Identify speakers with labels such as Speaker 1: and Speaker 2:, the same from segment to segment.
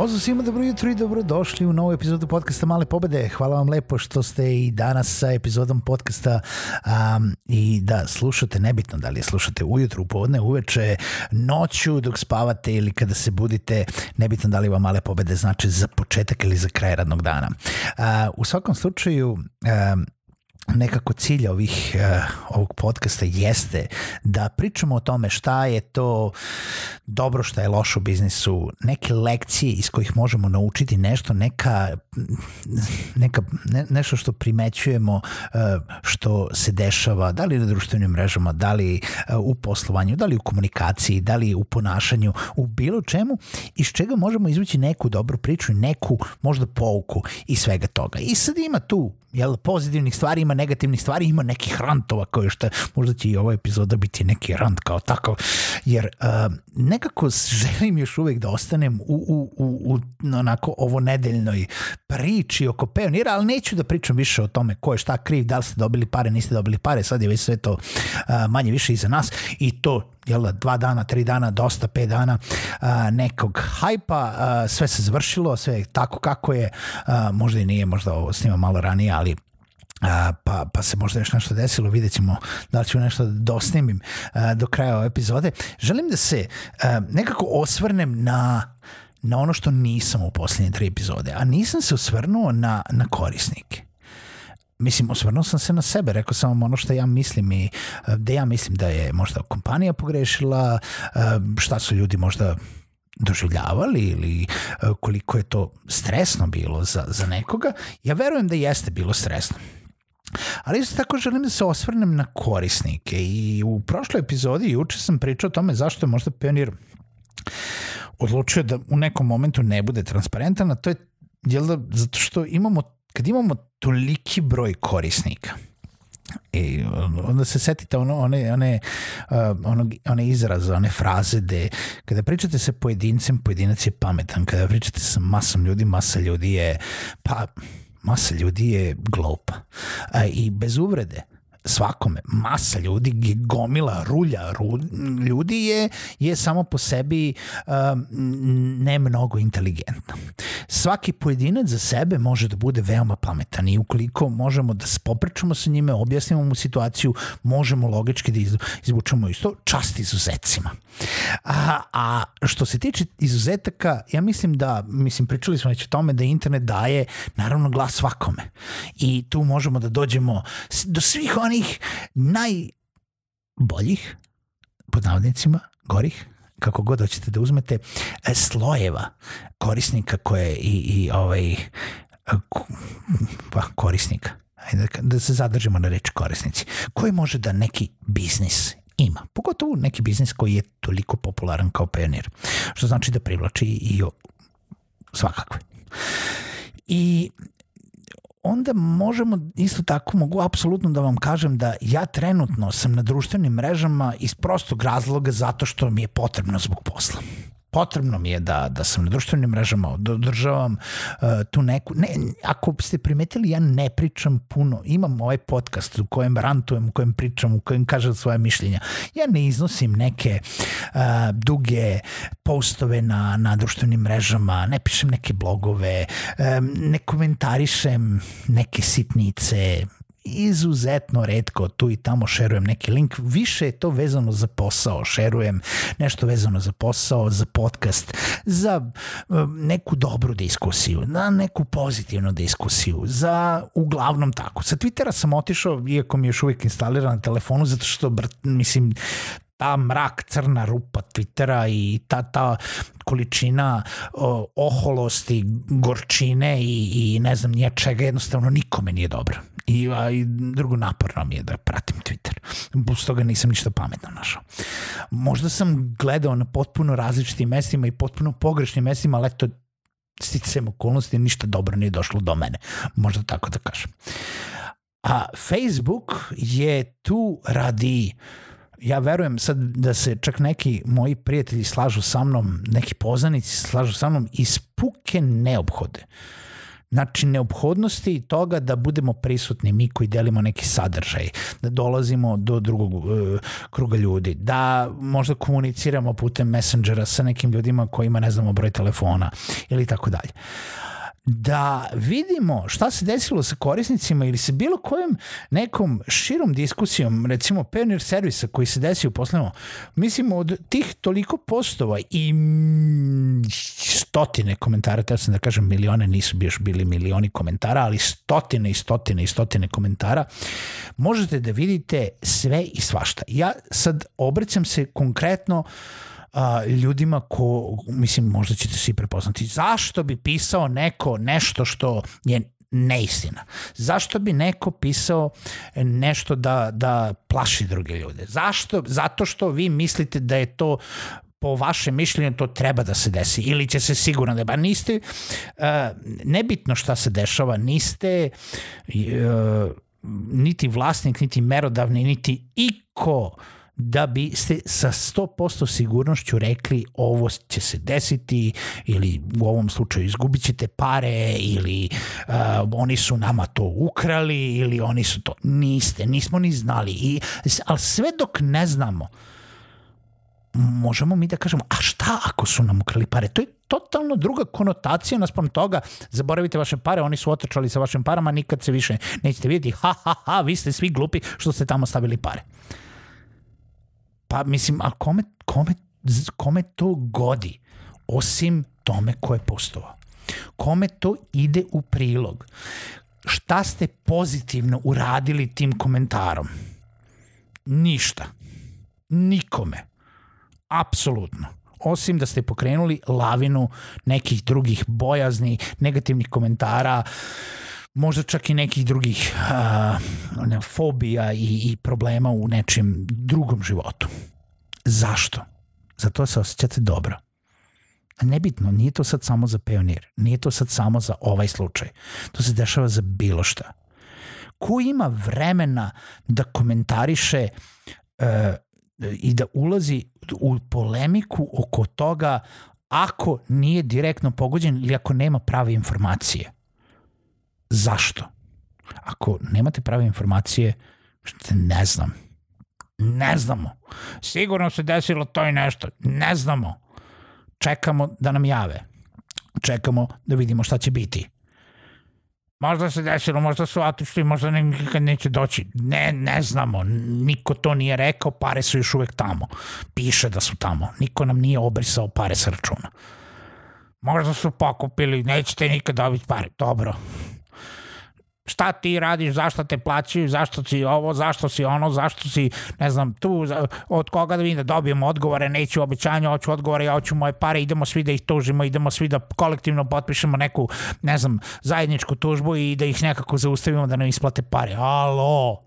Speaker 1: Pozdrav svima, dobro jutro i dobrodošli u novu epizodu podcasta Male pobede. Hvala vam lepo što ste i danas sa epizodom podcasta um, i da slušate, nebitno da li slušate ujutru, podne, uveče, noću dok spavate ili kada se budite, nebitno da li vam Male pobede znači za početak ili za kraj radnog dana. Uh, u svakom slučaju, um, nekako cilj ovih uh, ovog podcasta jeste da pričamo o tome šta je to dobro, šta je loše u biznisu, neke lekcije iz kojih možemo naučiti nešto, neka, neka ne, nešto što primećujemo uh, što se dešava, da li na društvenim mrežama, da li uh, u poslovanju, da li u komunikaciji, da li u ponašanju, u bilo čemu, iz čega možemo izvući neku dobru priču, neku možda pouku i svega toga. I sad ima tu jel, pozitivnih stvari, ima negativnih stvari, ima nekih rantova koje što možda će i ova epizoda biti neki rant kao tako, jer uh, nekako želim još uvek da ostanem u, u, u, u onako ovo nedeljnoj priči oko pionira, ali neću da pričam više o tome ko je šta kriv, da li ste dobili pare, niste dobili pare, sad je već sve to uh, manje više iza nas i to jel da, dva dana, tri dana, dosta, pet dana a, nekog hajpa, a, sve se završilo, sve je tako kako je, a, možda i nije, možda ovo snima malo ranije, ali a, pa, pa se možda još nešto desilo, vidjet ćemo da li ću nešto da dosnimim a, do kraja ove epizode. Želim da se a, nekako osvrnem na na ono što nisam u posljednje tri epizode, a nisam se osvrnuo na, na korisnike mislim, osvrnuo sam se na sebe, rekao sam vam ono što ja mislim i da ja mislim da je možda kompanija pogrešila, šta su ljudi možda doživljavali ili koliko je to stresno bilo za, za nekoga. Ja verujem da jeste bilo stresno. Ali isto tako želim da se osvrnem na korisnike i u prošloj epizodi juče sam pričao o tome zašto je možda pionir odlučio da u nekom momentu ne bude transparentan, a to je jel da, zato što imamo kad imamo toliki broj korisnika, I onda se setite ono, one, one, uh, ono, one izraze, one fraze gde kada pričate sa pojedincem, pojedinac je pametan, kada pričate sa masom ljudi, masa ljudi je, pa masa ljudi je glupa. Uh, I bez uvrede, svakome, masa ljudi, gomila, rulja ru, ljudi je, je samo po sebi um, ne mnogo inteligentna. Svaki pojedinac za sebe može da bude veoma pametan i ukoliko možemo da popričamo sa njime, objasnimo mu situaciju, možemo logički da izvučemo isto čast izuzecima. A, a što se tiče izuzetaka, ja mislim da, mislim, pričali smo već o tome da internet daje naravno glas svakome. I tu možemo da dođemo do svih onih najboljih, pod navodnicima, gorih, kako god hoćete da uzmete, e, slojeva korisnika koje i, i ovaj, pa, korisnika, Ajde, da se zadržimo na reči korisnici, koji može da neki biznis ima. Pogotovo neki biznis koji je toliko popularan kao pionir. Što znači da privlači i svakakve. I onda možemo isto tako, mogu apsolutno da vam kažem da ja trenutno sam na društvenim mrežama iz prostog razloga zato što mi je potrebno zbog posla potrebno mi je da, da sam na društvenim mrežama, da održavam uh, tu neku... Ne, ako ste primetili, ja ne pričam puno. Imam ovaj podcast u kojem rantujem, u kojem pričam, u kojem kažem svoje mišljenja. Ja ne iznosim neke uh, duge postove na, na društvenim mrežama, ne pišem neke blogove, um, ne komentarišem neke sitnice, izuzetno redko tu i tamo šerujem neki link, više je to vezano za posao, šerujem nešto vezano za posao, za podcast, za um, neku dobru diskusiju, na neku pozitivnu diskusiju, za uglavnom tako. Sa Twittera sam otišao, iako mi je još uvijek instaliran na telefonu, zato što, mislim, ta mrak crna rupa Twittera i ta, ta količina o, oholosti, gorčine i, i ne znam nije čega, jednostavno nikome nije dobro. I, a, i drugo naporno mi je da pratim Twitter. Bus toga nisam ništa pametno našao. Možda sam gledao na potpuno različitim mestima i potpuno pogrešnim mestima, ali eto, sticam okolnosti, ništa dobro nije došlo do mene. Možda tako da kažem. A Facebook je tu radi ja verujem sad da se čak neki moji prijatelji slažu sa mnom, neki poznanici slažu sa mnom iz puke neophode. Znači, neophodnosti toga da budemo prisutni mi koji delimo neki sadržaj, da dolazimo do drugog uh, kruga ljudi, da možda komuniciramo putem messengera sa nekim ljudima kojima ne znamo broj telefona ili tako dalje da vidimo šta se desilo sa korisnicima ili sa bilo kojom nekom širom diskusijom, recimo Pioneer servisa koji se desio u mislim od tih toliko postova i stotine komentara, teo sam da kažem milione, nisu bi još bili milioni komentara, ali stotine i stotine i stotine komentara, možete da vidite sve i svašta. Ja sad obraćam se konkretno uh, a, ljudima ko, mislim, možda ćete svi prepoznati, zašto bi pisao neko nešto što je neistina. Zašto bi neko pisao nešto da, da plaši druge ljude? Zašto? Zato što vi mislite da je to po vašem mišljenju to treba da se desi ili će se sigurno da ba niste uh, nebitno šta se dešava niste uh, niti vlasnik niti merodavni niti iko da biste sa 100% sigurnošću rekli ovo će se desiti ili u ovom slučaju izgubit ćete pare ili uh, oni su nama to ukrali ili oni su to. Niste, nismo ni znali. I, ali sve dok ne znamo, možemo mi da kažemo, a šta ako su nam ukrali pare? To je totalno druga konotacija naspram toga, zaboravite vaše pare, oni su otrčali sa vašim parama, nikad se više nećete vidjeti, ha, ha, ha, vi ste svi glupi što ste tamo stavili pare. Pa mislim, a kome, kome, kome to godi? Osim tome ko je postovao. Kome to ide u prilog? Šta ste pozitivno uradili tim komentarom? Ništa. Nikome. Apsolutno osim da ste pokrenuli lavinu nekih drugih bojazni, negativnih komentara, možda čak i nekih drugih uh, fobija i, i problema u nečem drugom životu. Zašto? Zato se osjećate dobro. Nebitno, nije to sad samo za pionir, nije to sad samo za ovaj slučaj. To se dešava za bilo šta. Ko ima vremena da komentariše uh, i da ulazi u polemiku oko toga ako nije direktno pogođen ili ako nema prave informacije? Zašto? Ako nemate prave informacije, ne znam. Ne znamo. Sigurno se desilo to i nešto. Ne znamo. Čekamo da nam jave. Čekamo da vidimo šta će biti. Možda se desilo, možda su otišli, možda nikad neće doći. Ne, ne znamo. Niko to nije rekao, pare su još uvek tamo. Piše da su tamo. Niko nam nije obrisao pare sa računa. Možda su pokupili, nećete nikad dobiti pare. Dobro, šta ti radiš, zašto te plaćaju, zašto si ovo, zašto si ono, zašto si, ne znam, tu, od koga da vidim da dobijem odgovore, neću obećanja, hoću odgovore, ja hoću moje pare, idemo svi da ih tužimo, idemo svi da kolektivno potpišemo neku, ne znam, zajedničku tužbu i da ih nekako zaustavimo da nam isplate pare. Alo!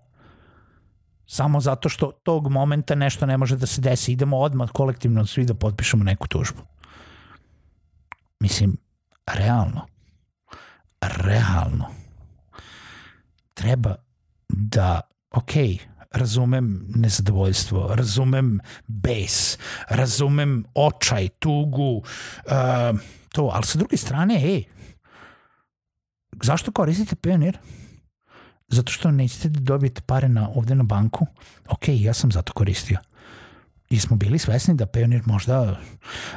Speaker 1: Samo zato što tog momenta nešto ne može da se desi. Idemo odmah kolektivno svi da potpišemo neku tužbu. Mislim, realno. Realno treba da, ok, razumem nezadovoljstvo, razumem bes, razumem očaj, tugu, uh, to, ali sa druge strane, ej, zašto koristite Pioneer? Zato što nećete da dobijete pare na, ovde na banku? Ok, ja sam zato koristio. I smo bili svesni da Pioneer možda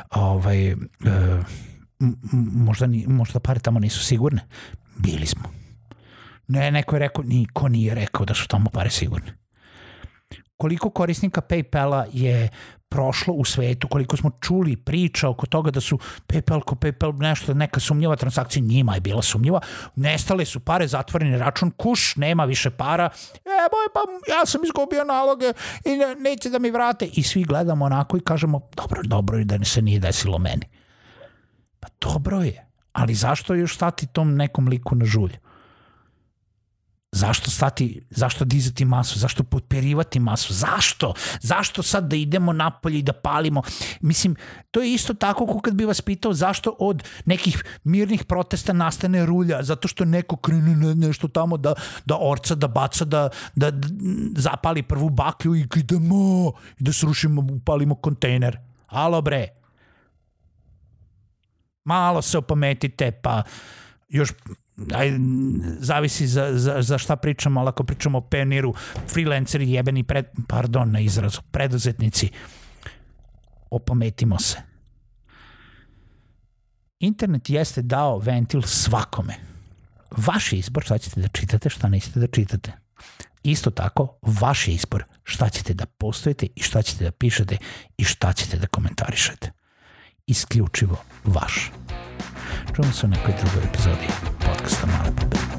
Speaker 1: ovaj, uh, možda, možda pare tamo nisu sigurne. Bili smo. Ne, neko je rekao, niko nije rekao da su tamo pare sigurne. Koliko korisnika Paypala je prošlo u svetu, koliko smo čuli priča oko toga da su PayPal ko PayPal nešto, neka sumnjiva transakcija, njima je bila sumnjiva, nestale su pare, zatvoreni račun, kuš, nema više para, e, boj, pa ja sam izgubio naloge i ne, neće da mi vrate. I svi gledamo onako i kažemo, dobro, dobro je da se nije desilo meni. Pa dobro je, ali zašto još stati tom nekom liku na žulju? Zašto stati, zašto dizati masu, zašto potperivati masu, zašto? Zašto sad da idemo napolje i da palimo? Mislim, to je isto tako kao kad bi vas pitao zašto od nekih mirnih protesta nastane rulja, zato što neko krene ne, nešto tamo da, da orca, da baca, da, da, da zapali prvu baklju i idemo i da srušimo, upalimo kontejner. Alo bre, malo se opametite, pa još aj, zavisi za, za, za šta pričamo, ali ako pričamo o peniru, freelanceri jebeni, pred, pardon na izrazu, preduzetnici, opametimo se. Internet jeste dao ventil svakome. Vaš izbor šta ćete da čitate, šta nećete da čitate. Isto tako, vaš izbor šta ćete da postojite i šta ćete da pišete i šta ćete da komentarišete. Isključivo vaš. Чувам се на някои други епизоди подкаста Мана Пупа.